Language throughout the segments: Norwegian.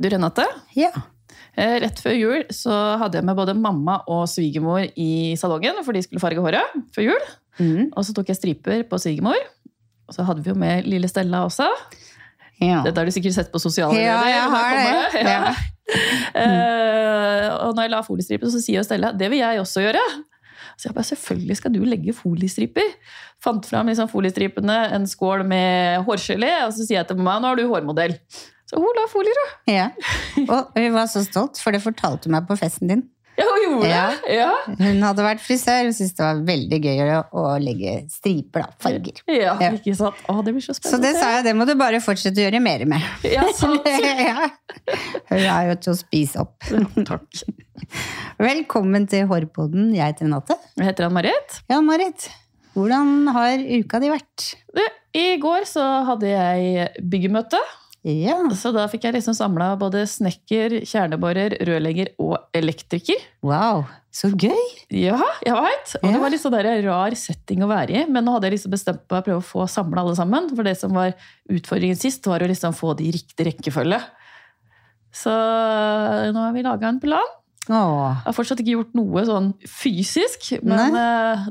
Du Renate, Ja. eh, rett før jul så hadde jeg med både mamma og svigermor i salongen, for de skulle farge håret før jul. Mm. Og så tok jeg striper på svigermor. Og så hadde vi jo med lille Stella også. ja. Dette har du sikkert sett på sosiale Ja, medier. jeg har det. Ja. Eh, og når jeg la foliestriper, så sier Stella det vil jeg også gjøre. Så jeg bare, selvfølgelig skal du legge foliestriper. Fant fram liksom foliestripene, en skål med hårgelé, og så sier jeg til mamma nå har du hårmodell. Så hun la folie, da. ja. Og hun var så stolt, for det fortalte hun meg på festen din. Ja, hun gjorde Ja. det. Ja. Hun hadde vært frisør og syntes det var veldig gøy å, legge striper, da. Farger. Ja, Ja. ikke sant? Å, det blir så Så det sa jeg, det må du bare fortsette å gjøre mer med. Ja, sant. ja. Hun er jo til å spise opp. Takk. Velkommen til Hårpodden. Jeg heter Renate. Jeg heter Ann-Marit. Ja, Marit. Hvordan har uka di vært? I går så hadde jeg byggemøte. Ja. Så da fikk jeg liksom samla både snekker, kjerneborer, rørlegger og elektriker. Wow, så gøy. Ja, jeg veit. Og det var litt sånn der rar setting å være i. Men nå hadde jeg liksom bestemt meg å prøve å få samla alle sammen. For det som var utfordringen sist, var å liksom få det i riktig rekkefølge. Så nå har vi laga en plan. Åh, Jeg har fortsatt ikke gjort noe sånn fysisk, men Nei.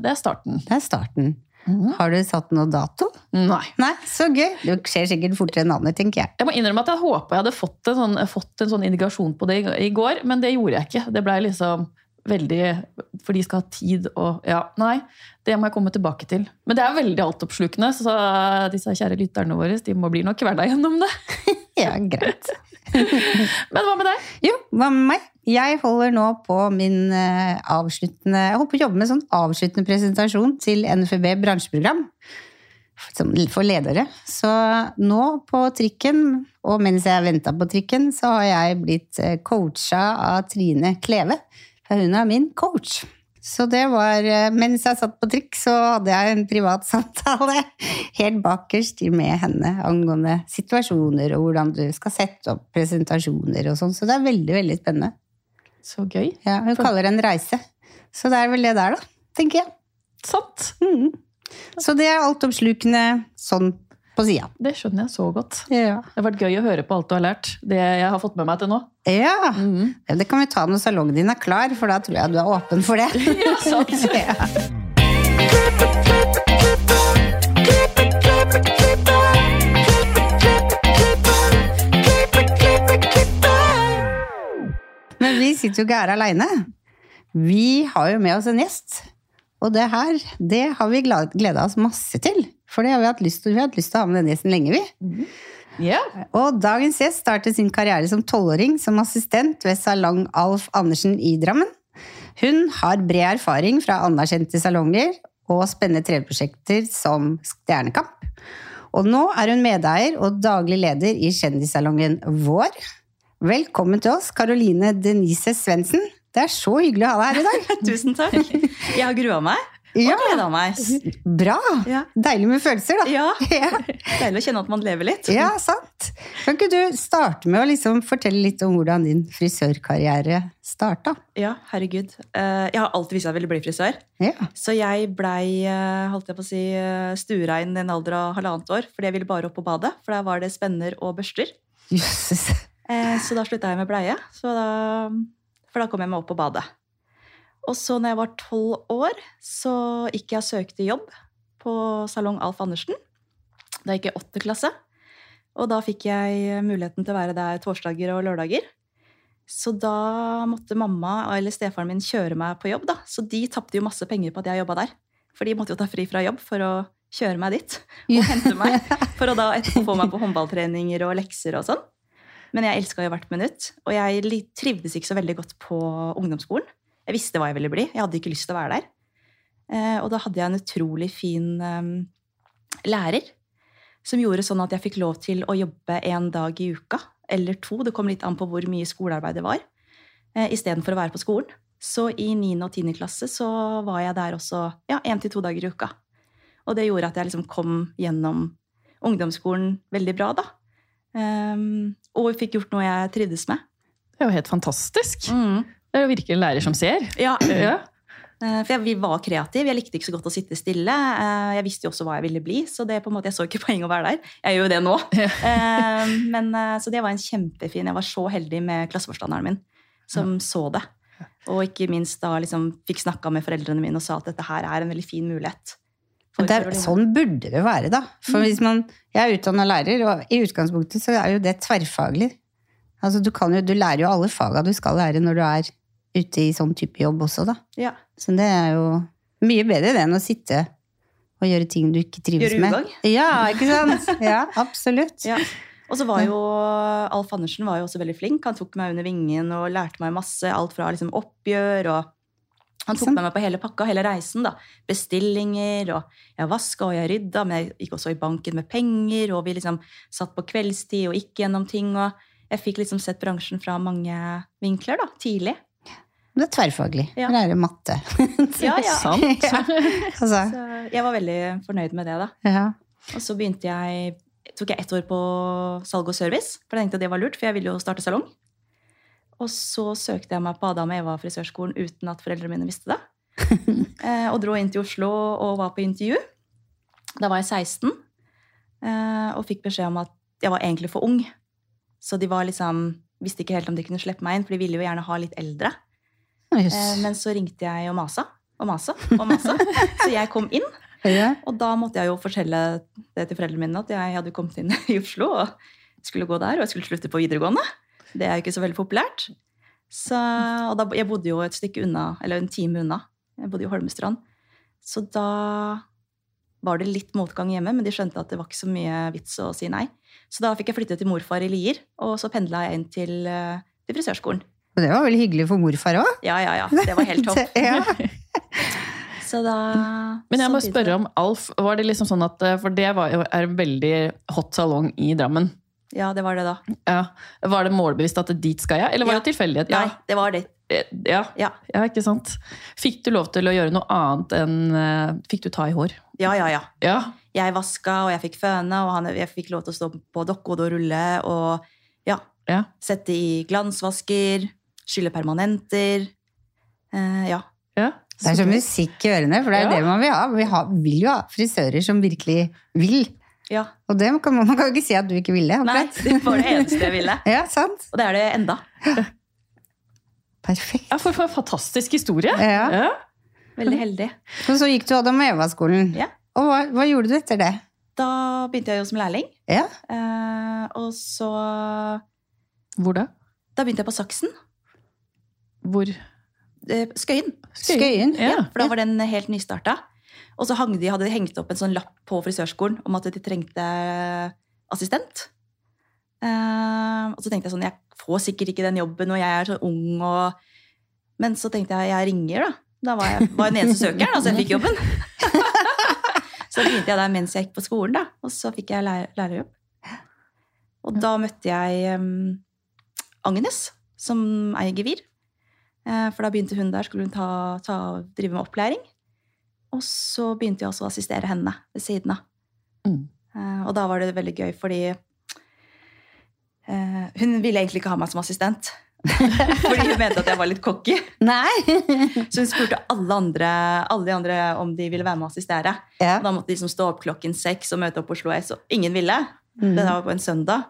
det er starten. det er starten. Mhm. Har du satt noe dato? Nei. Nei, så gøy. Det skjer sikkert fortere enn andre, tenker jeg. Jeg må innrømme at jeg håpa jeg hadde fått en, sånn, fått en sånn indikasjon på det i, går, men det gjorde jeg ikke. Det blei liksom veldig For de skal ha tid og Ja, nei. Det må jeg komme tilbake til. Men det er veldig altoppslukende, så disse kjære lytterne våre de må bli nok hverdag gjennom det. Ja, greit. Men hva med deg? Jo, hva med meg? Jeg holder nå på min eh, avsluttende Jeg holder på å jobbe med sånn avsluttende presentasjon til NFB bransjeprogram for ledere. Så nå på trikken, og mens jeg venta på trikken, så har jeg blitt eh, coacha av Trine Kleve. For hun er min coach. Så det var eh, Mens jeg satt på trikk, så hadde jeg en privat samtale helt bakerst med henne angående situasjoner og hvordan du skal sette opp presentasjoner og sånn. Så det er veldig, veldig spennende. Så gøy. Ja, hun kaller det en reise. Så det er vel det der, da, tenker jeg. Sant. Mm. Så det er altoppslukende sånn på sida. Det skjønner jeg så godt. Ja. Det har vært gøy å høre på alt du har lært. Det jeg har fått med meg til nå. ja. Mm. Det kan vi ta når salongen din er klar, for da tror jeg du er åpen for det. Ja, sant. Ja. Men vi sitter jo ikke her aleine. Vi har jo med oss en gjest. Og det her, det har vi gleda oss masse til. For det har vi hatt lyst til. Vi har hatt lyst til å ha med den gjesten lenge, vi. Ja. Og dagens gjest startet sin karriere som tolvåring som assistent ved salong Alf Andersen i Drammen. Hun har bred erfaring fra anerkjente salonger og spennende TV-prosjekter som Stjernekamp. Og nå er hun medeier og daglig leder i kjendissalongen Vår. Velkommen til oss, Caroline Denise Svendsen. Det er så hyggelig å ha deg her i dag. Tusen takk. Jeg har grua meg og Ja. gleda meg. Bra! Ja. Deilig med følelser, da. Ja. Deilig å kjenne at man lever litt. Ja, sant. Kan ikke du starte med å liksom fortelle litt om hvordan din frisørkarriere starta? Ja, herregud. Eh, Jeg har alltid visst at jeg ville bli frisør. Ja. Så jeg blei eh, holdt jeg på å si, eh, stuerein i en alder av halvannet år. Fordi jeg ville bare opp på badet, for der var det spenner og børster. Jøsses. Eh, Så da slutta jeg med bleie, så da, for da kom jeg meg opp på badet. Og så når jeg var tolv år, så gikk jeg og søkte jobb på salong Alf Andersen. Da gikk jeg åtte klasse. Og da fikk jeg muligheten til å være der torsdager og lørdager. Så da måtte mamma eller stefaren min kjøre meg på jobb, da. Så de tapte jo masse penger på at jeg jobba der. For de måtte jo ta fri fra jobb for å kjøre meg dit og hente meg. For å da etterpå få meg på håndballtreninger og lekser og sånn. Men jeg elska jo hvert minutt. Og jeg trivdes ikke så veldig godt på ungdomsskolen. Jeg visste hva jeg ville bli. Jeg hadde ikke lyst til å være der. Eh, og da hadde jeg en utrolig fin eh, lærer som gjorde sånn at jeg fikk lov til å jobbe en dag i uka. Eller to. Det kom litt an på hvor mye skolearbeid det var. Eh, Istedenfor å være på skolen. Så i 9. og 10. klasse så var jeg der også ja, én til to dager i uka. Og det gjorde at jeg liksom kom gjennom ungdomsskolen veldig bra, da. Um, og fikk gjort noe jeg trivdes med. Det er jo helt fantastisk. Det er jo virkelig en lærer som ser. Ja, Ja. Eh, For jeg, vi var kreative. Jeg likte ikke så godt å sitte stille. Eh, Jeg visste jo også hva jeg ville bli, så det på en måte, jeg så ikke poeng å være der. Jeg gjør jo det nå. Eh, Men, eh, så det var en kjempefin Jeg var så heldig med klasseforstanderen min, som så det. Og ikke minst da liksom fikk snakka med foreldrene mine og sa at dette her er en veldig fin mulighet. For Det er, sånn burde det være, da. For hvis man, jeg er utdanna lærer, og i utgangspunktet så er jo det tverrfaglig. Altså, du, kan jo, du lærer jo alle faga du skal lære når du er ute i sånn type jobb også, da. Ja. Så det er jo mye bedre det enn å sitte og gjøre ting du ikke trives med. Gjøre ugagn. Ja, ikke sant? Ja, absolutt. Ja. Og så var jo Alf Andersen var jo også veldig flink. Han tok meg under vingen og lærte meg masse. Alt fra liksom oppgjør og Han tok med meg på hele pakka, hele reisen. da. Bestillinger, og jeg vaska og jeg rydda, men jeg gikk også i banken med penger, og vi liksom satt på kveldstid og gikk gjennom ting. og Jeg fikk liksom sett bransjen fra mange vinkler da, tidlig. Det er tverrfaglig. Ja. Lære matte. Ja, ja. Sant. Ja. Altså, Så jeg var veldig fornøyd med det. da. ja. Og så begynte jeg, tok jeg ett år på salg og service, for jeg tenkte at det var lurt, for jeg ville jo starte salong. Og så søkte jeg meg på Adam og Eva frisørskolen uten at foreldrene mine visste det. eh, og dro inn til Oslo og var på intervju. Da var jeg 16 eh, og fikk beskjed om at jeg var egentlig for ung. Så de var liksom, visste ikke helt om de kunne slippe meg inn, for de ville jo gjerne ha litt eldre. Yes. Eh, men så ringte jeg og masa og masa og masa. så jeg kom inn. Ja. Og da måtte jeg jo fortelle det til foreldrene mine at jeg hadde kommet inn i Oslo og skulle gå der, og jeg skulle slutte på videregående. Det er jo ikke så veldig populært. Så, og da, jeg bodde jo et stykke unna, eller en time unna. Jeg bodde i Holmestrand. Så da var det litt motgang hjemme, men de skjønte at det var ikke så mye vits å si nei. Så da fikk jeg flytte til morfar i Lier, og så pendla jeg inn til, eh, til frisørskolen. Og det var vel hyggelig for morfar òg? Ja, ja, ja. Det var helt topp. Ja. Så da Men jeg må spørre om Alf. Var det liksom sånn at, For det var, er en veldig hot salong i Drammen. Ja, det var det, da. Ja. Var det målbevisst at dit skal jeg, eller var Ja. det tilfeldighet? Nei, det var det. Ja. Ja. Ja. ja, ikke sant. Fikk du lov til å gjøre noe annet enn eh, Fikk du ta i hår? Ja, ja, ja. Ja. jeg vaska, og jeg fikk føne, og han, jeg fikk lov til å stå på dokkehode og rulle, og ja, ja. sette i glansvasker, skylle permanenter. Eh, ja. ja. Det er som musikk i ørene, for det er Ja. det man vil ha. Vi har, vil jo ha frisører som virkelig vil. Ja. Og det kan man, man kan jo ikke si at du ikke ville. Nei, akkurat. det var det eneste jeg ville. Ja, sant? Og det er det enda. Perfekt. ja for, for en fantastisk historie! Ja. Ja. Veldig heldig. Og så gikk du Adam og Eva-skolen. Ja. Og hva, hva gjorde du etter det? Da begynte jeg jo som lærling, Ja, eh, og så Hvor da? Da begynte jeg på Saksen. Hvor? Skøyen. Skøyen. Skøyen. Ja. Ja, for da var den helt nystarta. Og så de, hadde de hengt opp en sånn lapp på frisørskolen om at de trengte assistent. Uh, og så tenkte jeg sånn, jeg får sikkert ikke den jobben, og jeg er så ung. Og... Men så tenkte jeg, jeg ringer, da. Da var jeg var den eneste søkeren, altså jeg fikk jobben. så begynte jeg der mens jeg gikk på skolen, da. Og så fikk jeg lærer, lærerjobb. Og da møtte jeg um, Agnes, som eier Gevir. Uh, For da begynte hun der, skulle hun ta, ta, drive med opplæring. Og så begynte jeg også å assistere henne ved siden av. Mm. Eh, Og da var det veldig gøy, fordi eh, hun ville egentlig ikke ha meg som assistent. fordi hun mente at jeg var litt cocky. Nei. Så hun spurte alle, andre, alle de andre om de ville være med å assistere. Ja. Og da måtte de liksom stå opp klokken seks og møte opp på Oslo S, og ingen ville. Mm. Det var på en søndag.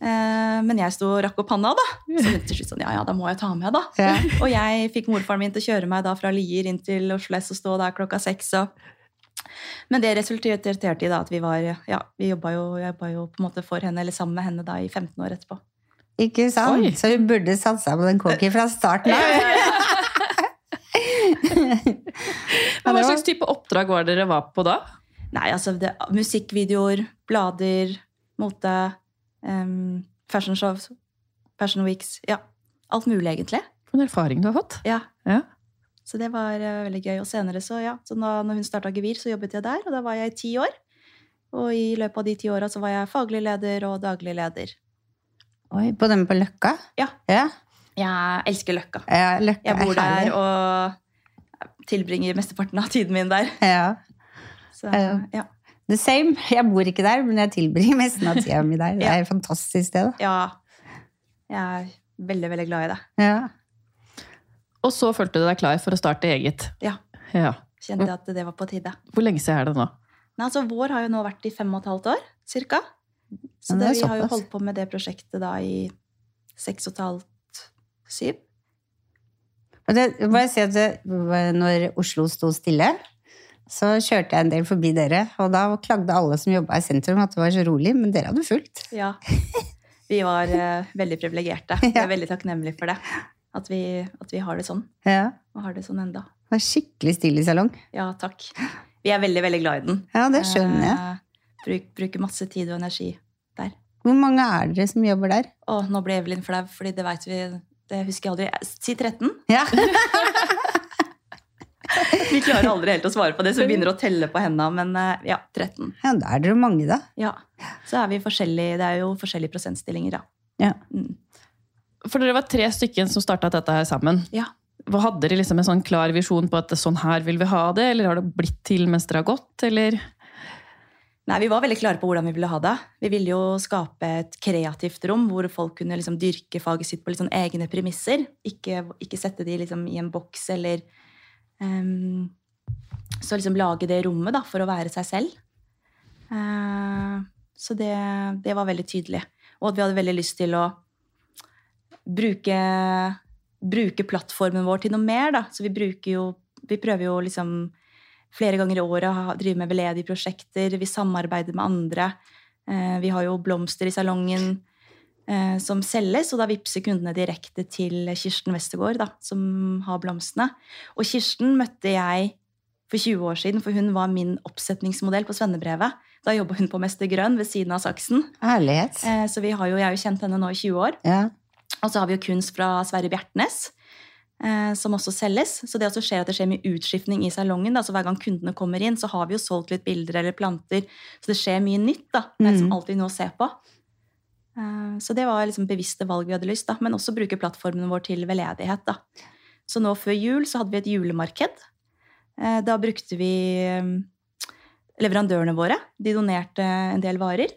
Eh, Men jeg sto og rakk opp panna, da. Så hun til slutt sånn, ja, ja, da må jeg ta med, da. Ja. Og jeg fikk morfaren min til å kjøre meg da fra Lier inn til Oslo S og stå der klokka seks. Og... Men det resulterte i da at vi var, ja, vi jobba jo, jobba jo på en måte for henne, eller sammen med henne da i 15 år etterpå. Ikke sant? Oi. Så hun burde satsa på den cocky fra starten av. Men hva slags type oppdrag var dere var på da? Nei, altså det, musikkvideoer, blader, mote, em, fashion shows, fashion weeks, ja. Alt mulig, egentlig. For en erfaring du har fått. Ja. Ja. Så det var uh, veldig gøy. Og senere, så ja, så da når hun starta Gevir, så jobbet jeg der, og da var jeg i ti år. Og i løpet av de ti åra så var jeg faglig leder og daglig leder. Oi, på den på Løkka? Ja. Ja, Jeg elsker Løkka. ja Løkka Jeg bor er der og tilbringer mesteparten av tiden min der. Ja. Så, Ja. The same. Jeg bor ikke der, men jeg tilbringer mesten av tida mi der. Det er et fantastisk sted. da. ja. Jeg er veldig, veldig glad i det. Ja. Og så følte du deg klar for å starte eget. Ja. Ja. kjente jeg at det var på tide. Hvor lenge siden er det nå? Nei, altså Vår har jo nå vært i fem og et halvt år, cirka. Så det vi har jo holdt på med det prosjektet da i seks og et halvt, syv. Og det, bare si at det, når Oslo sto stille, så kjørte jeg en del forbi dere, og da klagde alle som jobba i sentrum at det var så rolig, men dere hadde fulgt. Ja. Vi var uh, veldig privilegerte. Vi er veldig takknemlige for det. At vi, at vi har det sånn. Ja, Og har det sånn enda. det var skikkelig stille i salong. Ja, takk. Vi er veldig, veldig glad i den. Ja, det skjønner jeg. Uh, bruk, bruker masse tid og energi der. Hvor mange er dere som jobber der? Å, nå ble Evelyn flau, fordi det vet vi Det husker jeg aldri. Si 13. Ja, Vi klarer aldri helt å svare på det, så vi begynner å telle på hendene. Men eh, ja, 13. ja da er dere mange, da. Ja. Så er vi forskjellige Det er jo forskjellige prosentstillinger, ja. Ja. Mm. For dere var tre stykker som starta dette her sammen. ja. Hva Hadde dere liksom en sånn klar visjon på at sånn her vil vi ha det, eller har det blitt til mens dere har gått, eller? Nei, Vi var veldig klare på hvordan vi ville ha det. Vi ville jo skape et kreativt rom hvor folk kunne liksom dyrke faget sitt på litt sånn egne premisser. Ikke, ikke sette de liksom i en boks eller ehm, Så liksom lage det rommet da, for å være seg selv. Uh, så det, det var veldig tydelig. Og at vi hadde veldig lyst til å bruke, bruke plattformen vår til noe mer. Da. Så vi bruker jo Vi prøver jo liksom flere ganger i året å drive med veldedige prosjekter. Vi samarbeider med andre. Uh, Vi har jo blomster i salongen som selges, og da vippser kundene direkte til Kirsten Westergård, da, som har blomstene. Og Kirsten møtte jeg for 20 år siden, for hun var min oppsetningsmodell på svennebrevet. Da jobba hun på Mester Grønn ved siden av saksen. Ærlighet. Eh, Så vi har jo, jeg har jo kjent henne nå i 20 år. Ja. Og så har vi jo kunst fra Sverre Bjertnæs, eh, som også selges. Så det også skjer at det skjer mye utskiftning i salongen. Da. Så hver gang kundene kommer inn, så har vi jo solgt litt bilder eller planter. Så det skjer mye nytt. da. Det er liksom Mm. alltid noe å se på. Eh, så det var liksom bevisste valg vi hadde lyst, da. Men også bruke plattformen vår til veldedighet. da. Så nå før jul så hadde vi et julemarked. Eh, da brukte vi eh, leverandørene våre. De donerte en del varer,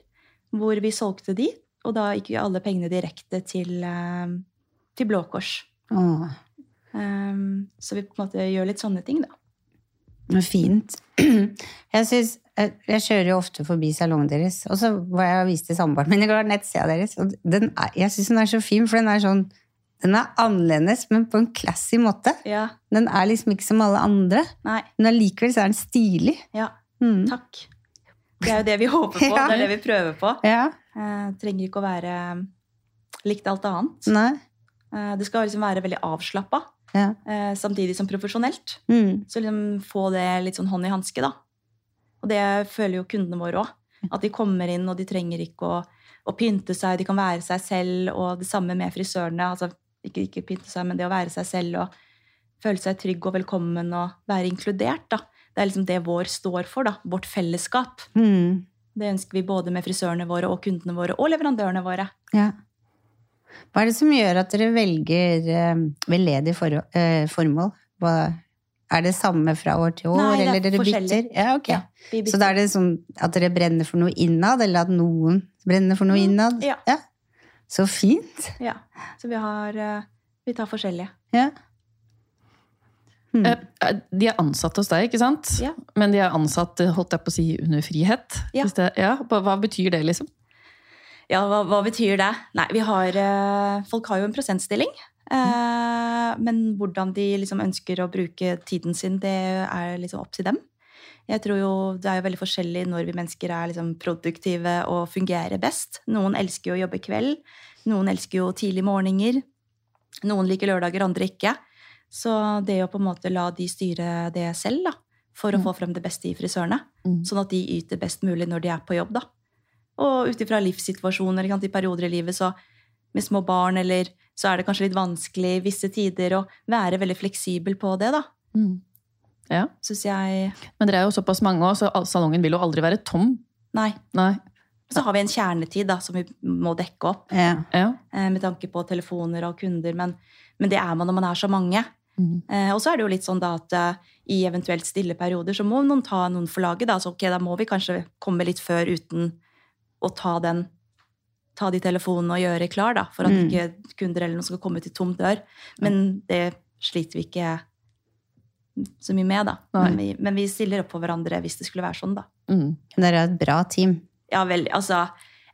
hvor vi solgte de. Og da gikk jo alle pengene direkte til, til Blå Kors. Åh, så vi på en måte gjør litt sånne ting, da. fint. Jeg, synes, jeg, jeg kjører jo ofte forbi salongen deres, og så var jeg og viste samboeren min i går nettsida deres. Og den er, jeg syns den er så fin, for den er sånn Den er annerledes, men på en classy måte. Ja. Den er liksom ikke som alle andre, Nei. men allikevel så er den stilig. Ja. Mm. Takk. Det er jo det vi håper på. Ja. Det er det vi prøver på. Ja. Eh, trenger ikke å være likt alt annet. Nei. Eh, det skal liksom være veldig avslappa, Ja. eh, samtidig som profesjonelt. Mm. Så liksom få det litt sånn hånd i hanske, da. Og det føler jo kundene våre òg. At de kommer inn, og de trenger ikke å, å pynte seg, de kan være seg selv, og det samme med frisørene. Altså ikke, ikke pynte seg, men det å være seg selv og føle seg trygg og velkommen og være inkludert, da. Det er liksom det vår står for, da. Vårt fellesskap. Mm. Det ønsker vi både med frisørene våre og kundene våre og leverandørene våre. Ja. Hva er det som gjør at dere velger eh, veldedig for, eh, formål? Hva, er det samme fra år til år, Nei, det er eller dere forskjellig. bytter? Ja, ok. Ja, bytter. Så da er det sånn at dere brenner for noe innad, eller at noen brenner for noe Mm, innad? ja. Så fint. Ja. Så vi har eh, Vi tar forskjellige. Ja. Mm. Eh, eh, De er ansatt hos deg, ikke sant? Ja. Men de er ansatt holdt jeg på å si, under frihet? Ja. Hvis det, ja. Hva betyr det, liksom? Ja, hva, hva betyr det? Nei, vi har Folk har jo en prosentstilling. Eh, men hvordan de liksom ønsker å bruke tiden sin, det er liksom opp til dem. Jeg tror jo Det er jo veldig forskjellig når vi mennesker er liksom produktive og fungerer best. Noen elsker jo å jobbe kveld. Noen elsker jo tidlige morgener. Noen liker lørdager, andre ikke. Så det å på en måte la de styre det selv, da, for å Mm. få frem det beste i frisørene, Mm. sånn at de yter best mulig når de er på jobb, da. Og ut ifra livssituasjoner, ikke i perioder i livet, så med små barn, eller så er det kanskje litt vanskelig visse tider å være veldig fleksibel på det, da. Mm. Ja. Syns jeg Men dere er jo såpass mange òg, så salongen vil jo aldri være tom. Nei. Nei. Så har vi en kjernetid da, som vi må dekke opp, Ja. Ja. eh, med tanke på telefoner og kunder, men, men det er man når man er så mange. Mm. Eh, og så er det jo litt sånn da at eh, i eventuelt stille perioder så må noen ta noen for laget. Da. Så ok, da må vi kanskje komme litt før uten å ta den ta de telefonene og gjøre klar, da, for at Mm. ikke kunder eller noen skal komme til tom dør. Men det sliter vi ikke så mye med, da. Men vi, men vi stiller opp for hverandre hvis det skulle være sånn, da. Mm. Dere er et bra team. Ja, veldig. Altså,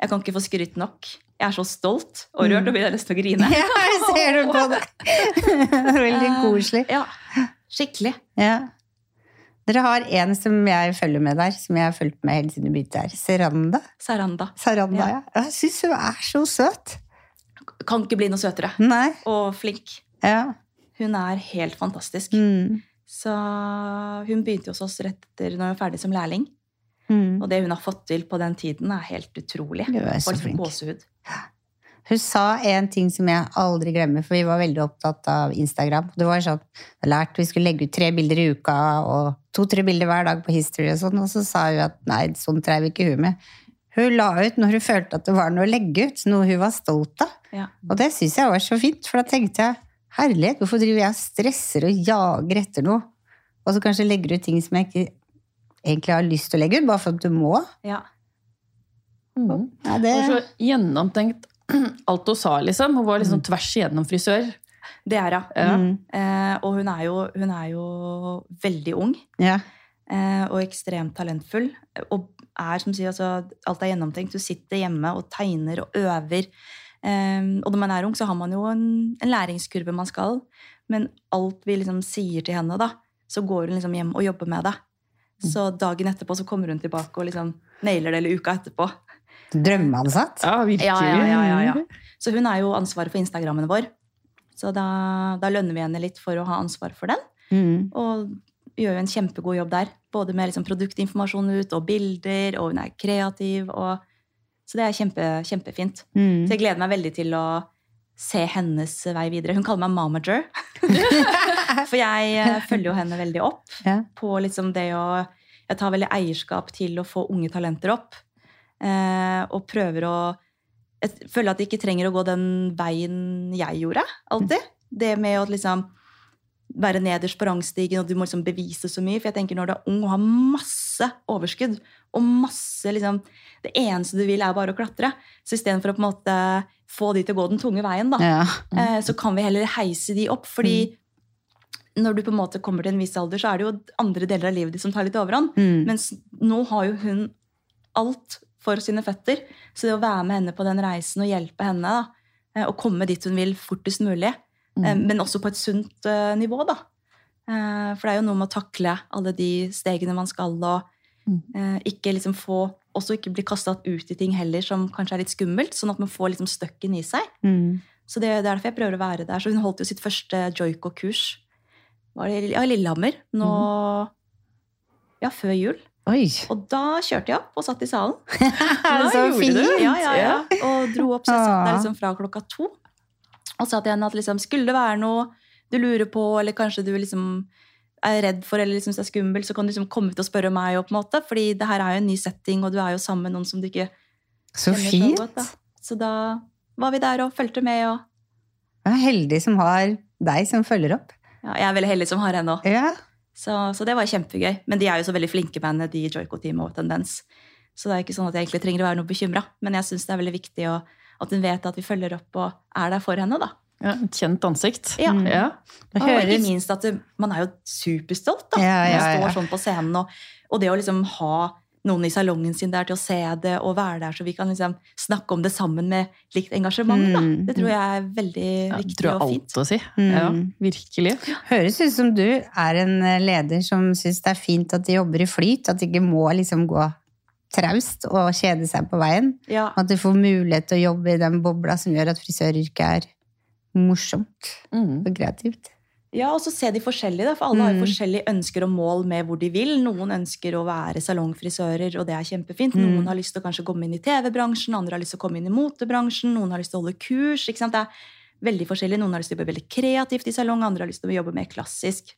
jeg kan ikke få skrytt nok. Jeg er så stolt og rørt og begynner nesten å grine. Ja, jeg ser det på det! Veldig koselig. Ja, skikkelig. Ja. Dere har en som jeg følger med der, som jeg har fulgt med hele siden du begynte her. Seranda. Saranda. Saranda, ja. Ja. Jeg syns hun er så søt. Kan ikke bli noe søtere. Nei. Og flink. Ja. Hun er helt fantastisk. Mm. Så hun begynte hos oss rett etter når hun var ferdig som lærling. Mm. Og det hun har fått til på den tiden, er helt utrolig. Hun er så flink. gåsehud. Hun sa en ting som jeg aldri glemmer, for vi var veldig opptatt av Instagram. Det var sånn, lært vi skulle legge ut tre bilder i uka, og to-tre bilder hver dag på History og sånn, og så sa hun at nei, sånn dreiv ikke hun med. Hun la ut når hun følte at det var noe å legge ut, noe hun var stolt av. Ja. Og det syns jeg var så fint, for da tenkte jeg herlighet, hvorfor driver jeg og stresser og jager etter noe? Og så kanskje legger ut ting som jeg ikke egentlig har lyst til å legge ut, bare for at du må. Ja. Mm. Ja, Det det, var så gjennomtenkt alt hun sa, liksom. Hun var liksom tvers igjennom frisør. Det er hun. Ja. mm, Eh, og hun er, jo, hun er jo veldig ung ja. eh, og ekstremt talentfull. Og er, som sier, altså, alt er gjennomtenkt. Du sitter hjemme og tegner og øver. Eh, og når man er ung, så har man jo en, en læringskurve man skal. Men alt vi liksom sier til henne, da, så går hun liksom hjem og jobber med det. Så dagen etterpå så kommer hun tilbake og liksom nailer det, eller uka etterpå. Drømmeansatt. Ja, virkelig. Ja, ja, ja, ja, ja. Så hun er jo ansvaret for Instagrammen vår. Så da, da lønner vi henne litt for å ha ansvar for den. Mm. Og gjør jo en kjempegod jobb der. Både med liksom produktinformasjon ut og bilder, og hun er kreativ. Og, så det er kjempe, kjempefint. Mm. Så jeg gleder meg veldig til å se hennes vei videre. Hun kaller meg mamager. For jeg eh, følger jo henne veldig opp Ja. på liksom det å Jeg tar veldig eierskap til å få unge talenter opp. Eh, og prøver å Jeg føler at de ikke trenger å gå den veien jeg gjorde, alltid. Det med å liksom være nederst på rangstigen, og du må liksom bevise så mye. For jeg tenker når du er ung og har masse overskudd, og masse liksom Det eneste du vil, er bare å klatre. Så istedenfor å på en måte få de til å gå den tunge veien, da, Ja. mm. så kan vi heller heise de opp. Fordi når du på en måte kommer til en viss alder, så er det jo andre deler av livet ditt som tar litt overhånd. Mm. Mens nå har jo hun alt for sine føtter. Så det å være med henne på den reisen og hjelpe henne da, eh, og komme dit hun vil fortest mulig, eh, Mm. men også på et sunt eh, nivå, da. For det er jo noe med å takle alle de stegene man skal, og Mm. ikke liksom få også ikke bli kastet ut i ting heller som kanskje er litt skummelt, sånn at man får liksom støkken i seg. Mm. Så det, det er derfor jeg prøver å være der. Så hun holdt jo sitt første joiko-kurs var det i ja, Lillehammer nå ja, før jul. Oi! Og da kjørte jeg opp og satt i salen. så fint! Ja, ja, ja. Og dro opp, så jeg satt der Ah. liksom fra klokka to. Og sa til henne at liksom, skulle det være noe du lurer på, eller kanskje du liksom er redd for eller liksom er skummel, så kan du liksom komme ut og spørre meg. Og på en måte, fordi det her er jo en ny setting, og du er jo sammen med noen som du ikke Så kjenner så fint! godt. Da. Så da var vi der og fulgte med. og Jeg er heldig som har deg som følger opp. ja, Jeg er veldig heldig som har henne òg. Ja. Så, så det var kjempegøy. Men de er jo så veldig flinke henne, de i Joiko-teamet og Tendens. Så det er ikke sånn at jeg egentlig trenger å være noe bekymra. Men jeg syns det er veldig viktig å, at hun vet at vi følger opp og er der for henne. da. Ja, et kjent ansikt. Ja. Mm. Ja. Og ikke minst at man er jo superstolt da, Ja, ja, når man står sånn på scenen. Og, og det å liksom ha noen i salongen sin der til å se det og være der, så vi kan liksom snakke om det sammen med likt engasjement. da. Mm. Det tror jeg er veldig Ja, viktig tror jeg og alt å si. Mm. Ja, virkelig. Høres ut som du er en eh, leder som syns det er fint at de jobber i flyt, at de ikke må liksom gå traust og kjede seg på veien. Ja, At de får mulighet til å jobbe i den bobla som gjør at frisøryrket er morsomt Mm. og kreativt. Ja, og så se de forskjellige, da, for alle har jo Mm. forskjellige ønsker og mål med hvor de vil. Noen ønsker å være salongfrisører, og det er kjempefint. Mm. Noen har lyst til å kanskje komme inn i TV-bransjen, andre har lyst til å komme inn i motebransjen, noen har lyst til å holde kurs. ikke sant? Det er veldig forskjellig. Noen har lyst til å jobbe veldig kreativt i salong, andre har lyst til å jobbe mer klassisk.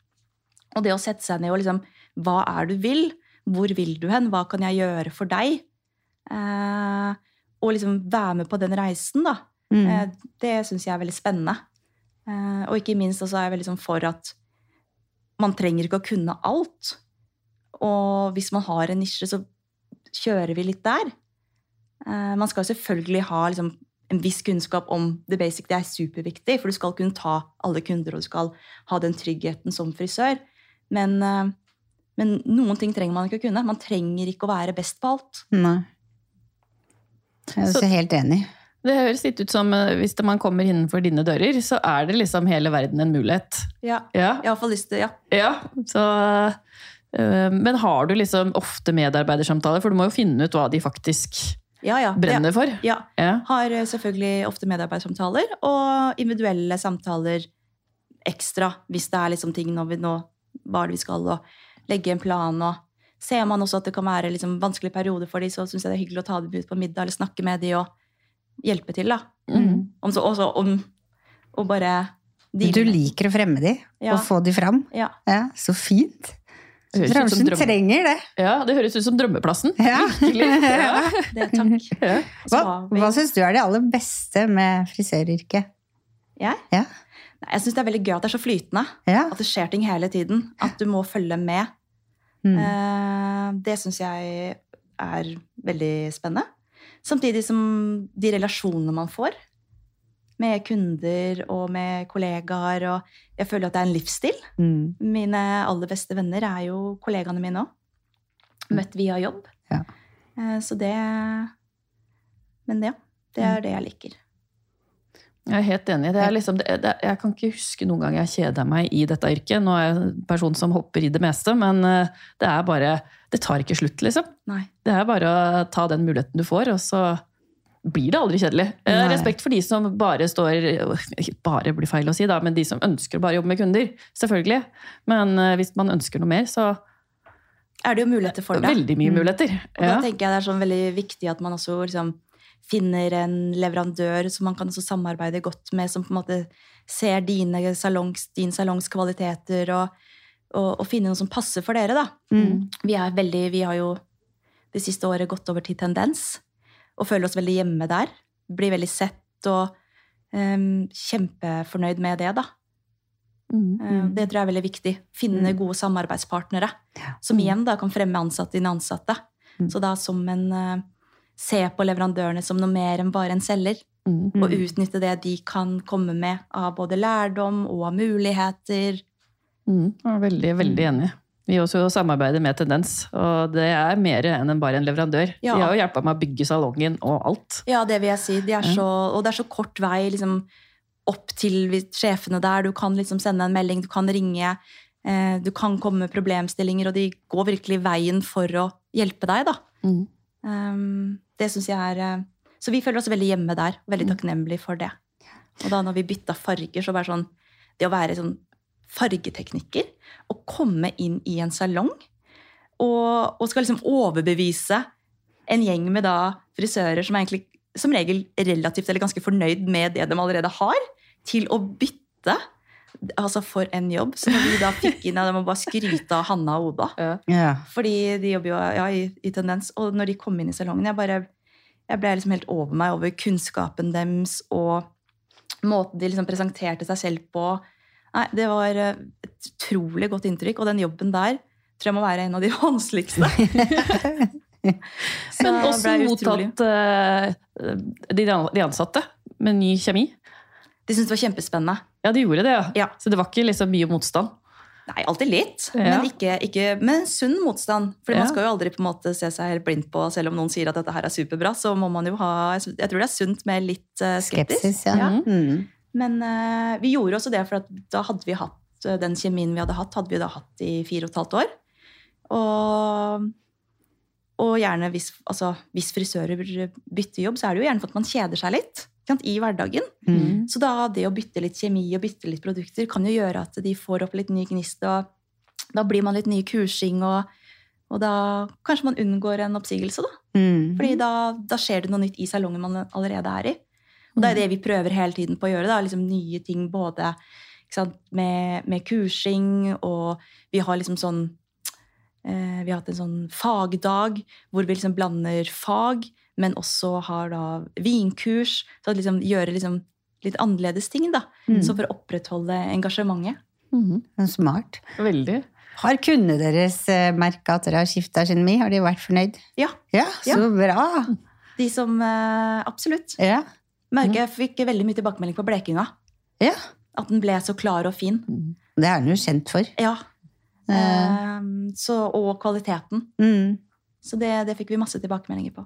Og det å sette seg ned og liksom Hva er du vil? Hvor vil du hen? Hva kan jeg gjøre for deg? Eh, og liksom være med på den reisen, da. Mm. Eh, Det syns jeg er veldig spennende. Eh, Og ikke minst er jeg veldig sånn for at man trenger ikke å kunne alt. Og hvis man har en nisje, så kjører vi litt der. Eh, Man skal selvfølgelig ha liksom, en viss kunnskap om the basic. Det er superviktig, for du skal kunne ta alle kunder, og du skal ha den tryggheten som frisør. Men, eh, men noen ting trenger man ikke å kunne. Man trenger ikke å være best på alt. Nei. Jeg er så helt enig. Det høres litt ut som eh, hvis man kommer innenfor dine dører, så er det liksom hele verden en mulighet. Ja. Ja, Jeg har iallfall lyst til Ja. ja. Så, øh, men har du liksom ofte medarbeidersamtaler? For du må jo finne ut hva de faktisk Ja, ja. brenner for. Ja. Ja. Har eh, selvfølgelig ofte medarbeidersamtaler og individuelle samtaler ekstra hvis det er liksom ting når vi nå hva er det vi skal, og legge en plan. og Ser man også at det kan være liksom vanskelige perioder for dem, så syns jeg det er hyggelig å ta dem ut på middag eller snakke med dem og hjelpe til. da. Mm. Om så, også om å bare Du deale med- liker å fremme de, Ja. og få de fram. Ja. Ja, så fint. Bransjen trenger det. Ja, det høres ut som drømmeplassen. Ja. Virkelig. Ja. det, takk. Ja. Hva, hva syns du er det aller beste med frisøryrket? Jeg? Ja. Nei, jeg syns det er veldig gøy at det er så flytende. Ja. At det skjer ting hele tiden. At du må følge med. Mm. Eh, Det syns jeg er veldig spennende. Samtidig som de relasjonene man får med kunder og med kollegaer. Og jeg føler at det er en livsstil. Mm. Mine aller beste venner er jo kollegaene mine òg. Møtt via jobb. Ja. Eh, Så det Men ja, det er det jeg liker. Jeg er helt enig. Det er liksom, det, det, jeg kan ikke huske noen gang jeg kjeda meg i dette yrket. Nå er jeg en person som hopper i det meste, men eh, det er bare Det tar ikke slutt, liksom. Nei. Det er bare å ta den muligheten du får, og så blir det aldri kjedelig. Eh, Nei. Respekt for de som bare står Bare blir feil å si, da, men de som ønsker å bare jobbe med kunder. Selvfølgelig. Men eh, hvis man ønsker noe mer, så Er det jo muligheter for det. veldig mye Mm. muligheter. Og da tenker jeg det er sånn veldig viktig at man også liksom finner en leverandør som man kan samarbeide godt med, som på en måte ser dine salongs, din salongs kvaliteter, og, og, og finne noe som passer for dere, da. Mm. Vi veldig, vi har jo det siste året gått over til tendens, og føler oss veldig hjemme der. Blir veldig sett og um, kjempefornøyd med det, da. Mm. mm. Det tror jeg er veldig viktig. Finne Mm. gode samarbeidspartnere. Som igjen da kan fremme ansatte dine ansatte. Mm. Så da som en eh, Se på leverandørene som noe mer enn bare en selger. Mm. Og utnytte det de kan komme med av både lærdom og av muligheter. Mm. Jeg er veldig, veldig enig. Vi også samarbeider med Tendens, og det er mer enn bare en leverandør. Ja. De har jo hjulpet meg å bygge salongen og alt. Ja, det vil jeg si. De er så, og det er så kort vei liksom, opp til sjefene der. Du kan liksom sende en melding, du kan ringe. Eh, du kan komme med problemstillinger, og de går virkelig veien for å hjelpe deg, da. Mm. Um, det synes jeg er eh, Så vi føler oss veldig hjemme der. Veldig takknemlige for det. Og da når vi bytta farger, så bare sånn Det å være sånn fargeteknikker og komme inn i en salong og, og skal liksom overbevise en gjeng med da frisører som er egentlig som regel relativt eller ganske fornøyd med det de allerede har, til å bytte. Altså For en jobb. Så når vi da fikk inn, Jeg må bare skryte av Hanna og Oda. Ja. Fordi de jobber jo ja, i, i Tendens. Og når de kom inn i salongen, jeg bare jeg ble liksom helt over meg over kunnskapen deres og måten de liksom presenterte seg selv på. Nei, Det var eh, et utrolig godt inntrykk. Og den jobben der tror jeg må være en av de vanskeligste. Så Men også mottatt uh, de, de ansatte med ny kjemi. De syntes det var kjempespennende. Ja, de gjorde det, ja. Ja. Så det var ikke liksom mye motstand. Nei, alltid litt, Ja. men ikke, ikke med sunn motstand. For Ja. man skal jo aldri på en måte se seg helt blind på, selv om noen sier at dette her er superbra, så må man jo ha Jeg tror det er sunt med litt eh, skeptisk. Skepsis, ja. Ja. Mm. Men uh, vi gjorde også det, for at da hadde vi hatt eh, den kjemien vi hadde hatt, hadde vi da hatt i fire og et halvt år. Og, og gjerne hvis, altså, hvis frisører bytter jobb, så er det jo gjerne for at man kjeder seg litt sant, i hverdagen. Mm. Så da det å bytte litt kjemi og bytte litt produkter kan jo gjøre at de får opp litt ny gnist, og da blir man litt ny kursing, og, og da kanskje man unngår en oppsigelse, da. Mm. Fordi da, da skjer det noe nytt i salongen man allerede er i. Og det er det vi prøver hele tiden på å gjøre. Da. Liksom nye ting både sant, med, med kursing, og vi har liksom sånn eh, Vi har hatt en sånn fagdag hvor vi liksom blander fag, men også har da vinkurs. Så at liksom gjøre liksom litt annerledes ting, da. Mm. Så for å opprettholde engasjementet. Mhm. Smart. Veldig. Har kundene deres eh, merka at dere har skifta kjemi? Har de vært fornøyd? Ja. Ja, så bra! De som eh, Absolutt. Ja. Merker jeg fikk veldig mye tilbakemelding på blekinga. ja. At den ble så klar og fin. Mhm. Det er den jo kjent for. Ja. Eh, Um, så, og kvaliteten. mm. Så det, det fikk vi masse tilbakemeldinger på.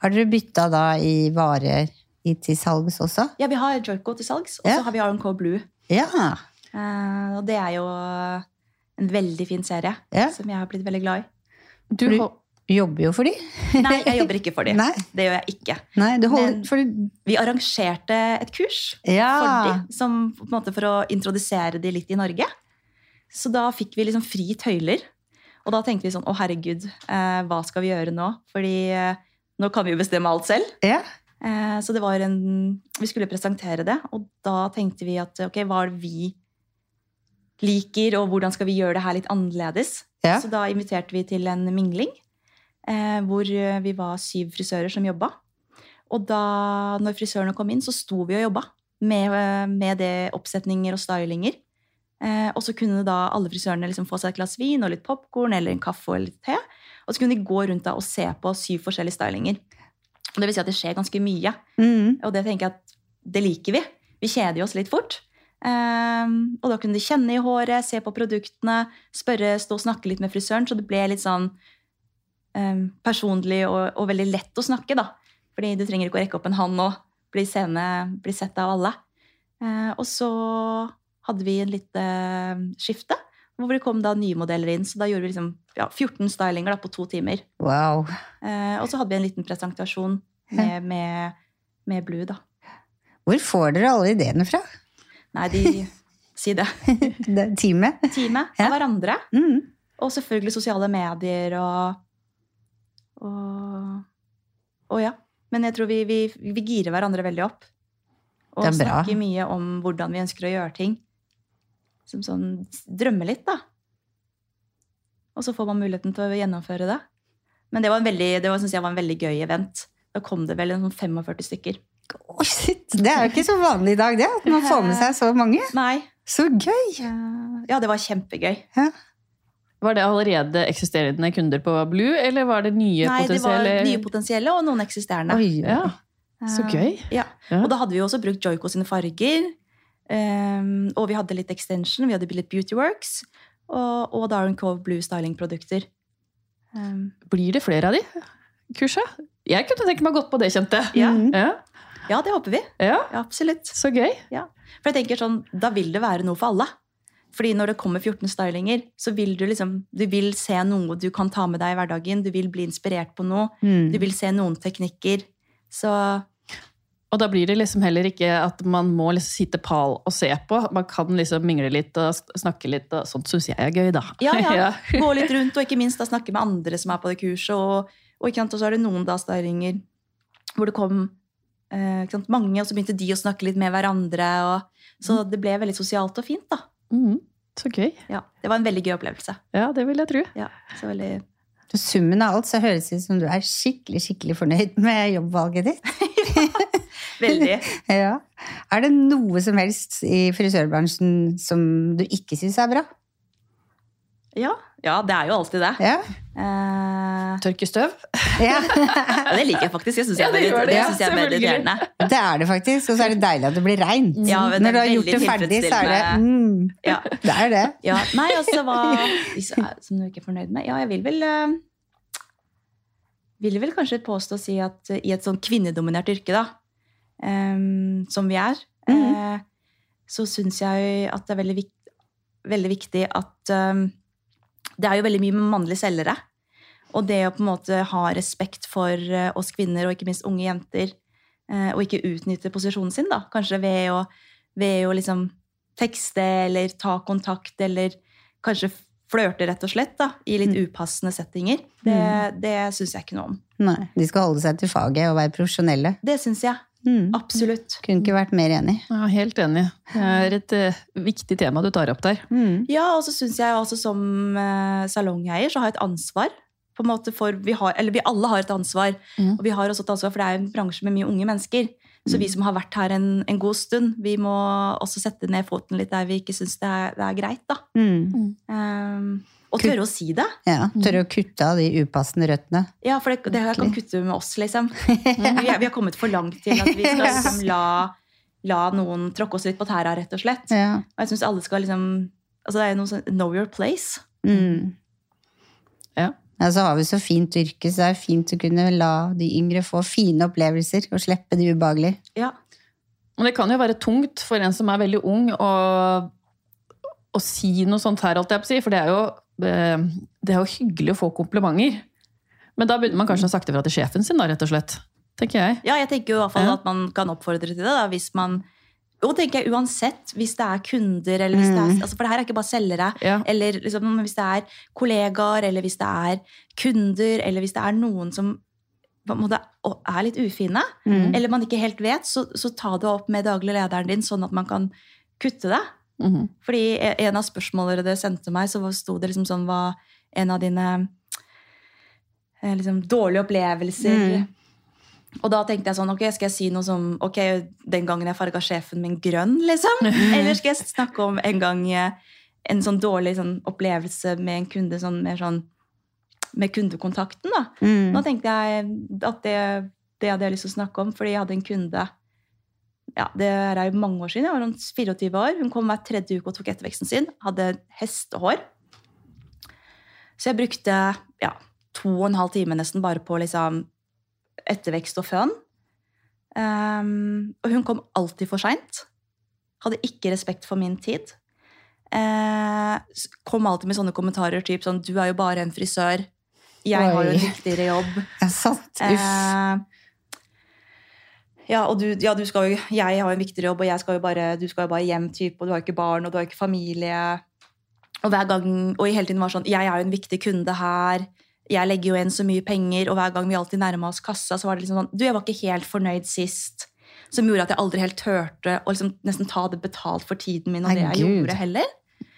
Har dere bytta da i varer i, til salgs også? Ja, vi har Joico til salgs, og Ja. så har vi R&Co Blue. Ja. Uh, og det er jo en veldig fin serie Ja. som jeg har blitt veldig glad i. Du, du Jobber jo for de. Nei, jeg jobber ikke for dem. Nei. Det gjør jeg ikke. Nei, du holder Men- for Vi arrangerte et kurs Ja. for dem, som, for å introdusere de litt i Norge. Så da fikk vi liksom fri tøyler. Og da tenkte vi sånn Å, herregud, eh, hva skal vi gjøre nå? Fordi eh, nå kan vi jo bestemme alt selv. Ja. Eh, så det var en Vi skulle presentere det, og da tenkte vi at ok, hva er det vi liker, og hvordan skal vi gjøre det her litt annerledes? Ja. Så da inviterte vi til en mingling, eh, hvor vi var syv frisører som jobba. Og da når frisørene kom inn, så sto vi og jobba med, med det oppsetninger og stylinger. Eh, og så kunne da alle frisørene liksom få seg et glass vin og litt popkorn eller en kaffe og litt te. Og så kunne de gå rundt da og se på syv forskjellige stylinger. Og det vil si at det skjer ganske mye. Mm. Og det tenker jeg at det liker vi. Vi kjeder oss litt fort. Ehm, og da kunne de kjenne i håret, se på produktene, spørre, stå og snakke litt med frisøren. Så det ble litt sånn ehm, personlig og, og veldig lett å snakke, da. Fordi du trenger ikke å rekke opp en hånd og bli, bli sett av alle. Eh, og så hadde vi en lite eh, skifte, hvor det kom da nye modeller inn. Så da gjorde vi liksom ja, 14 stylinger da, på to timer. Wow. Eh, og så hadde vi en liten presentasjon med, med, med Blue, da. Hvor får dere alle ideene fra? Nei, de Si det. Det teamet? Teamet Ja. av hverandre. Mm. Og selvfølgelig sosiale medier og Og, og ja. Men jeg tror vi, vi, vi girer hverandre veldig opp. Og er snakker mye om hvordan vi ønsker å gjøre ting. Som sånn Drømme litt, da. Og så får man muligheten til å gjennomføre det. Men det var en veldig, det var, synes jeg var en veldig gøy event. Da kom det vel en sånn 45 stykker. Oh, shit. Det er jo ikke så vanlig i dag, det. At man får med seg så mange. Nei. Så gøy! Ja, det var kjempegøy. Var det allerede eksisterende kunder på Blue, eller var det nye Nei, det var potensielle? nye potensielle og noen eksisterende. Oi, Ja, så gøy. Ja. Ja. Og da hadde vi jo også brukt Joico sine farger. Ehm, og vi hadde litt extension, vi hadde litt Beautyworks. Og, og Darren Cove Blue Styling-produkter. Um, Blir det flere av de kurset? Jeg kunne tenke meg godt på det, kjente ja. Mm. Ja, ja, det håper vi. ja, Ja, absolutt. så gøy. For jeg tenker sånn, Da vil det være noe for alle. Fordi når det kommer 14 stylinger, så vil du liksom Du vil se noe du kan ta med deg i hverdagen. Du vil bli inspirert på noe. Mm. Du vil se noen teknikker. Så Og da blir det liksom heller ikke at man må liksom sitte pal og se på. Man kan liksom mingle litt og snakke litt, og sånt syns jeg er gøy, da. Ja, ja. gå litt rundt, og ikke minst da snakke med andre som er på det kurset. Og, og, ikke sant, og så er det noen da stylinger hvor det kom eh, ikke sant, mange, og så begynte de å snakke litt med hverandre. Og, så det ble veldig sosialt og fint, da. Mm, så gøy. Ja, det var en veldig gøy opplevelse. Ja, det vil jeg tro. Ja, så veldig... På summen av alt så høres det ut som du er skikkelig skikkelig fornøyd med jobbvalget ditt. veldig. Ja. Er det noe som helst i frisørbransjen som du ikke syns er bra? Ja, ja, det er jo alltid det. Ja. Uh... Tørke støv. ja. ja, det liker jeg faktisk. Jeg synes Ja, jeg er det veldig, det, det ja, synes jeg er veldig selvfølgelig. irriterende. Det er det faktisk. Og så er det deilig at det blir reint. Ja, Når du har gjort det ferdig, så er det mm, Ja, Det er det. ja. Nei, altså hva Som du ikke er fornøyd med? Ja, jeg vil vel uh, Vil vel kanskje påstå å si at uh, i et sånn kvinnedominert yrke, da, em, som vi er, eh, så syns jeg at det er veldig, vikt, veldig viktig at um, Det er jo veldig mye mannlige selgere. Og det å på en måte ha respekt for eh, oss kvinner, og ikke minst unge jenter, eh, og ikke utnytte posisjonen sin, da, kanskje ved å, ved å liksom tekste eller ta kontakt, eller kanskje flørte, rett og slett, da, i litt upassende settinger. Det, det syns jeg ikke noe om. Nei, De skal holde seg til faget og være profesjonelle. Det syns jeg. Mm. Absolutt. Kunne ikke vært mer enig. Ja, helt enig. Det er et uh, viktig tema du tar opp der. Mm. Ja, og så syns jeg også som uh, salongeier så har jeg et ansvar. på en måte for vi, har, eller vi alle har et ansvar, Mm. og vi har også et ansvar, for det er en bransje med mye unge mennesker. Så vi som har vært her en, en god stund, vi må også sette ned foten litt der vi ikke syns det, er- det er greit. da. Mm. Um, og tørre å si det. Ja, Tørre å kutte av de upassende røttene. Ja, for det, det her kan kutte med oss, liksom. Vi, er, vi har kommet for langt til at vi skal liksom la, la noen tråkke oss litt på tæra, rett og slett. Ja. Og jeg syns alle skal liksom altså Det er jo noe sånn Know your place. Mm. Ja. Ja, så har vi så fint yrke, så det er fint å kunne la de yngre få fine opplevelser og slippe de ubehagelige. Ja. Men det kan jo være tungt for en som er veldig ung, å, å si noe sånt her, alt jeg på å si. For det er, jo, eh, det er jo hyggelig å få komplimenter. Men da burde man kanskje ha sagt det fra til sjefen sin, da, rett og slett. Tenker jeg. ja, jeg tenker jo i hvert fall Ja. at man kan oppfordre til det. da, hvis man og tenker jeg uansett, hvis det er kunder, eller hvis det er, Mm. altså for det her er ikke bare selgere, Ja. eller liksom, hvis det er kollegaer, eller hvis det er kunder, eller hvis det er noen som på en måte er litt ufine, Mm. eller man ikke helt vet, så, så ta det opp med daglig lederen din, sånn at man kan kutte det. Mm. Fordi e- en av spørsmålene dere sendte meg, så sto det liksom sånn hva en av dine eh, liksom, dårlige opplevelser Mm. Og da tenkte jeg sånn, ok, skal jeg si noe som Ok, den gangen jeg farga sjefen min grønn, liksom? Eller skal jeg snakke om en gang eh, en sånn dårlig sånn, opplevelse med en kunde, sånn mer sånn Med kundekontakten, da. Mm. Nå tenkte jeg at det, det hadde jeg lyst til å snakke om, fordi jeg hadde en kunde ja, Det er jo mange år siden. Jeg var rundt 24 år. Hun kom hver tredje uke og tok etterveksten sin. Hadde hestehår. Så jeg brukte ja, to og en halv time nesten bare på liksom, ettervekst og føn. Um, og hun kom alltid for seint. Hadde ikke respekt for min tid. Uh, kom alltid med sånne kommentarer typ sånn 'Du er jo bare en frisør. Jeg har jo en viktigere jobb'. Ja, sant. Uff. Eh, ja, og du, ja, du skal jo, jeg har jo en viktigere jobb, og jeg skal jo bare, du skal jo bare hjem, type, og du har ikke barn, og du har ikke familie. Og hver gang, og hele tiden var sånn, jeg er jo en viktig kunde her, jeg legger jo igjen så mye penger, og hver gang vi alltid nærma oss kassa, så var det liksom sånn, du, jeg var ikke helt fornøyd sist, som gjorde at jeg aldri helt turte å liksom nesten ta det betalt for tiden min, og det jeg Gud. gjorde heller.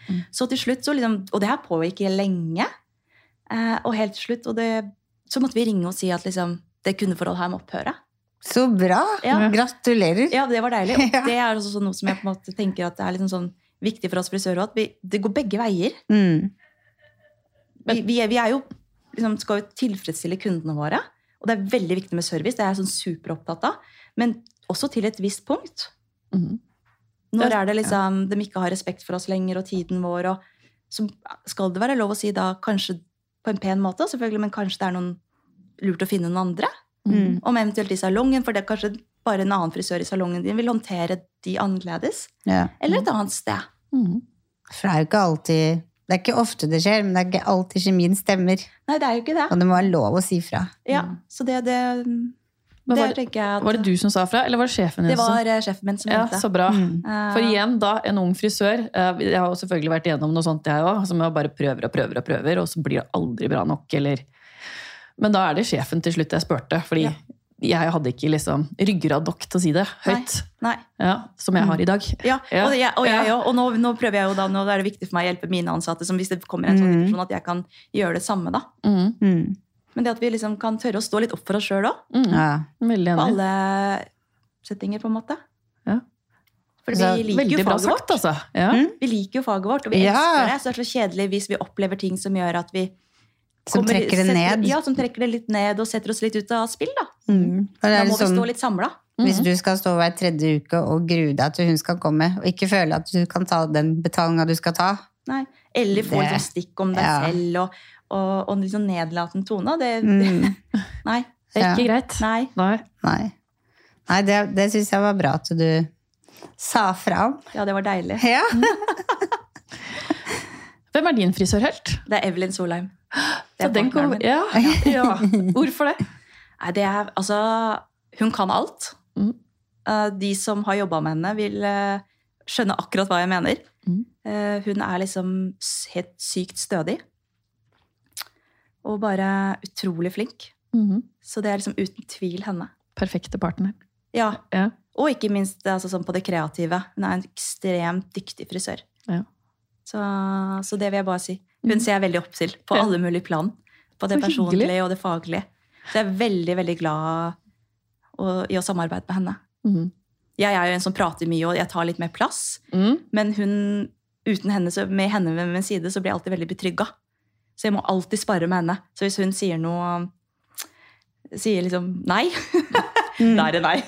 Mm. Så til slutt, så liksom, og det her pågikk lenge, eh, og helt til slutt, og det, så måtte vi ringe og si at liksom, det kundeforholdet her må opphøre. Så bra! Ja. Gratulerer. Ja, det var deilig. Og det er også noe som jeg på en måte tenker at det er liksom sånn viktig for oss frisører at vi, det går begge veier. Mm. Vi, vi, er, vi er jo, liksom, skal jo tilfredsstille kundene våre, og det er veldig viktig med service, det er jeg sånn superopptatt av, men også til et visst punkt. Mhm. Når er det liksom, de ikke har respekt for oss lenger, og tiden vår, og så skal det være lov å si da, kanskje på en pen måte, selvfølgelig, men kanskje det er noen lurt å finne noen andre. Mm. Om eventuelt i salongen, for det er kanskje bare en annen frisør i salongen din vil håndtere de annerledes. Ja. Eller et annet sted. Mm. For det er jo ikke alltid Det er ikke ofte det skjer, men det er ikke alltid kjemien stemmer. Nei, det er jo ikke det. Og det må være lov å si fra. Ja, Så det, det, det var, det, tenker jeg at var det du som sa fra, eller var det sjefen din Det var som, sjefen min som Ja, mente. så bra. Mm. Eh, For igjen, da, en ung frisør. eh, Jeg har jo selvfølgelig vært igjennom noe sånt, jeg òg. Som jeg bare prøver og prøver og prøver, og så blir det aldri bra nok, eller Men da er det sjefen til slutt jeg spurte, fordi Ja. Jeg hadde ikke liksom ryggrad nok til å si det høyt. Nei. Ja, som jeg har i dag. Ja, Ja. og, jeg, og jeg Og nå, nå prøver jeg jo da, nå er det viktig for meg å hjelpe mine ansatte, som hvis det kommer en sånn Mm. situasjon, at jeg kan gjøre det samme, da. Mm. Mm. Men det at vi liksom kan tørre å stå litt opp for oss sjøl òg, Mhm. Ja. På alle settinger, på en måte. Ja. For vi liker jo faget vårt. sagt, altså. Ja. Mm. Vi liker jo faget vårt, og vi Ja. elsker det. Så det er så kjedelig hvis vi opplever ting som gjør at vi Som kommer- trekker det setter- ned. Ja, som trekker det litt ned og setter oss litt ut av spill, da. Mm. Da er må litt vi sånn, stå litt samla. Hvis Mhm. du skal stå hver tredje uke og grue deg til hun skal komme, og ikke føle at du kan ta den betalinga du skal ta Nei. Eller få sånn stikk om deg ja. selv og, og, og sånn nedlatende tone. Det, mm. Nei. Det er ikke Ja. greit. Nei. Nei. Nei. Nei, det, det syns jeg var bra at du sa fra om. Ja, det var deilig. Ja. Hvem er din frisørhelt? Det er Evelyn Solheim. Det er den kom, ja, ja. Hvorfor det? Nei, det er altså Hun kan alt. Mm. Eh, De som har jobba med henne, vil eh, skjønne akkurat hva jeg mener. Mm. Eh, Hun er liksom helt sykt stødig. Og bare utrolig flink. Mm. Så det er liksom uten tvil henne. Perfekte partner. Ja, Ja. Og ikke minst altså, sånn på det kreative. Hun er en ekstremt dyktig frisør. Ja. Så, så det vil jeg bare si. Hun ser jeg veldig opp til på alle mulige plan. På det personlige og det faglige. Så jeg er veldig, veldig glad i å samarbeide med henne. Mhm. Jeg er jo en som prater mye, og jeg tar litt mer plass. Mm. Men hun, uten henne, så, med henne ved min side så blir jeg alltid veldig betrygga. Så jeg må alltid spare med henne. Så hvis hun sier noe Sier liksom nei, Mm. da er det nei.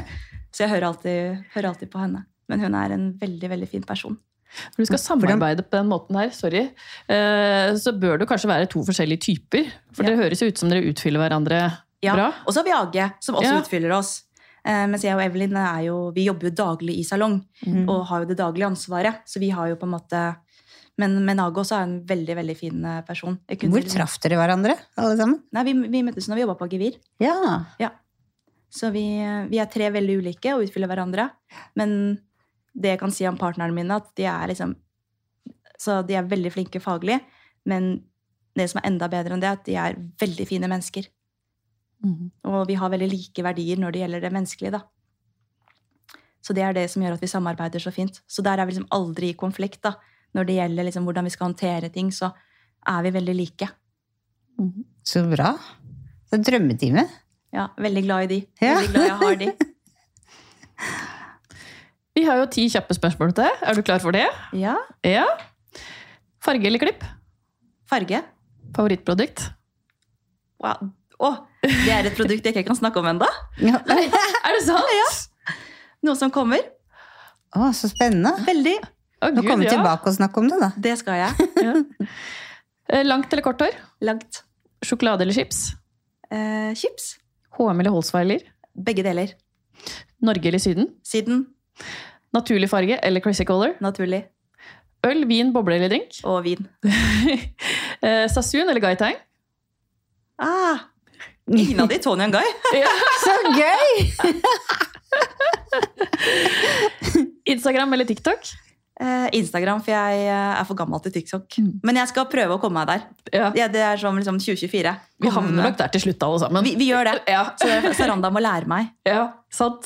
Så jeg hører alltid, hører alltid på henne. Men hun er en veldig veldig fin person. Når du skal samarbeide på den måten her, sorry, eh, så bør det kanskje være to forskjellige typer. For Ja. det høres jo ut som dere utfyller hverandre Ja. bra. Og så har vi Age, som også Ja. utfyller oss. Eh, mens jeg og Evelyn er jo, vi jobber jo daglig i salong Mm. og har jo det daglige ansvaret. Så vi har jo på en måte Men, men Age også er en veldig veldig fin eh, person. Hvor liksom- traff dere hverandre, alle sammen? Nei, vi, vi møttes når vi jobba på Gevir. Ja. Så vi, vi er tre veldig ulike og utfyller hverandre. Men det jeg kan si om partnerne mine, at de er liksom Så de er veldig flinke faglig. Men det som er enda bedre enn det, er at de er veldig fine mennesker. Mm. Og vi har veldig like verdier når det gjelder det menneskelige, da. Så det er det som gjør at vi samarbeider så fint. Så der er vi liksom aldri i konflikt, da. Når det gjelder liksom hvordan vi skal håndtere ting, så er vi veldig like. Mm. Så bra. Så drømmetime. Ja, veldig glad i de. Veldig glad jeg har de. Vi har jo ti kjappe spørsmål til deg. Er du klar for det? Ja. Ja. Farge eller klipp? Farge. Favorittprodukt? Wow. Å, det er et produkt jeg ikke kan snakke om ennå. Ja. Er det sant? Noe som kommer. Å, så spennende. Veldig. Å, Nå kommer vi ja. tilbake og snakker om det, da. Det skal jeg. Ja. Eh, Langt eller kort hår? Langt. Sjokolade eller chips? Eh, chips. HM eller Holsweiler? Begge deler. Norge eller Syden? Syden. Naturlig farge eller crazy color? Naturlig. Øl, vin, boble eller drink? Og vin. Sasun Sassoon eller Gaitang? Ah, ingen av de. Tony og Guy. Så gøy! Instagram eller TikTok? Eh, Instagram, for jeg eh, er for gammel til TikTok. Mm. Men jeg skal prøve å komme meg der. Ja. Ja, det er som liksom 2024. Vi havner nok der til slutt, alle sammen. vi, vi gjør det. Ja, Så Saranda må lære meg. ja sant.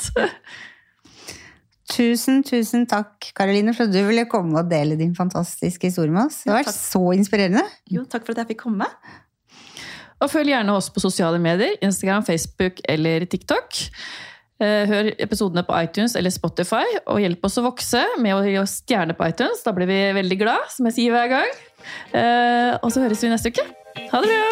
Tusen, tusen takk, Karoline, for at du ville komme og dele din fantastiske historie med oss. Det har vært så inspirerende. Jo, takk for at jeg fikk komme. Og følg gjerne oss på sosiale medier, Instagram, Facebook eller TikTok. Eh, Hør episodene på iTunes eller Spotify, og hjelp oss å vokse med å gi oss stjerne på iTunes. Da blir vi veldig glad, som jeg sier hver gang. Eh, Og så høres vi neste uke. Ha det bra!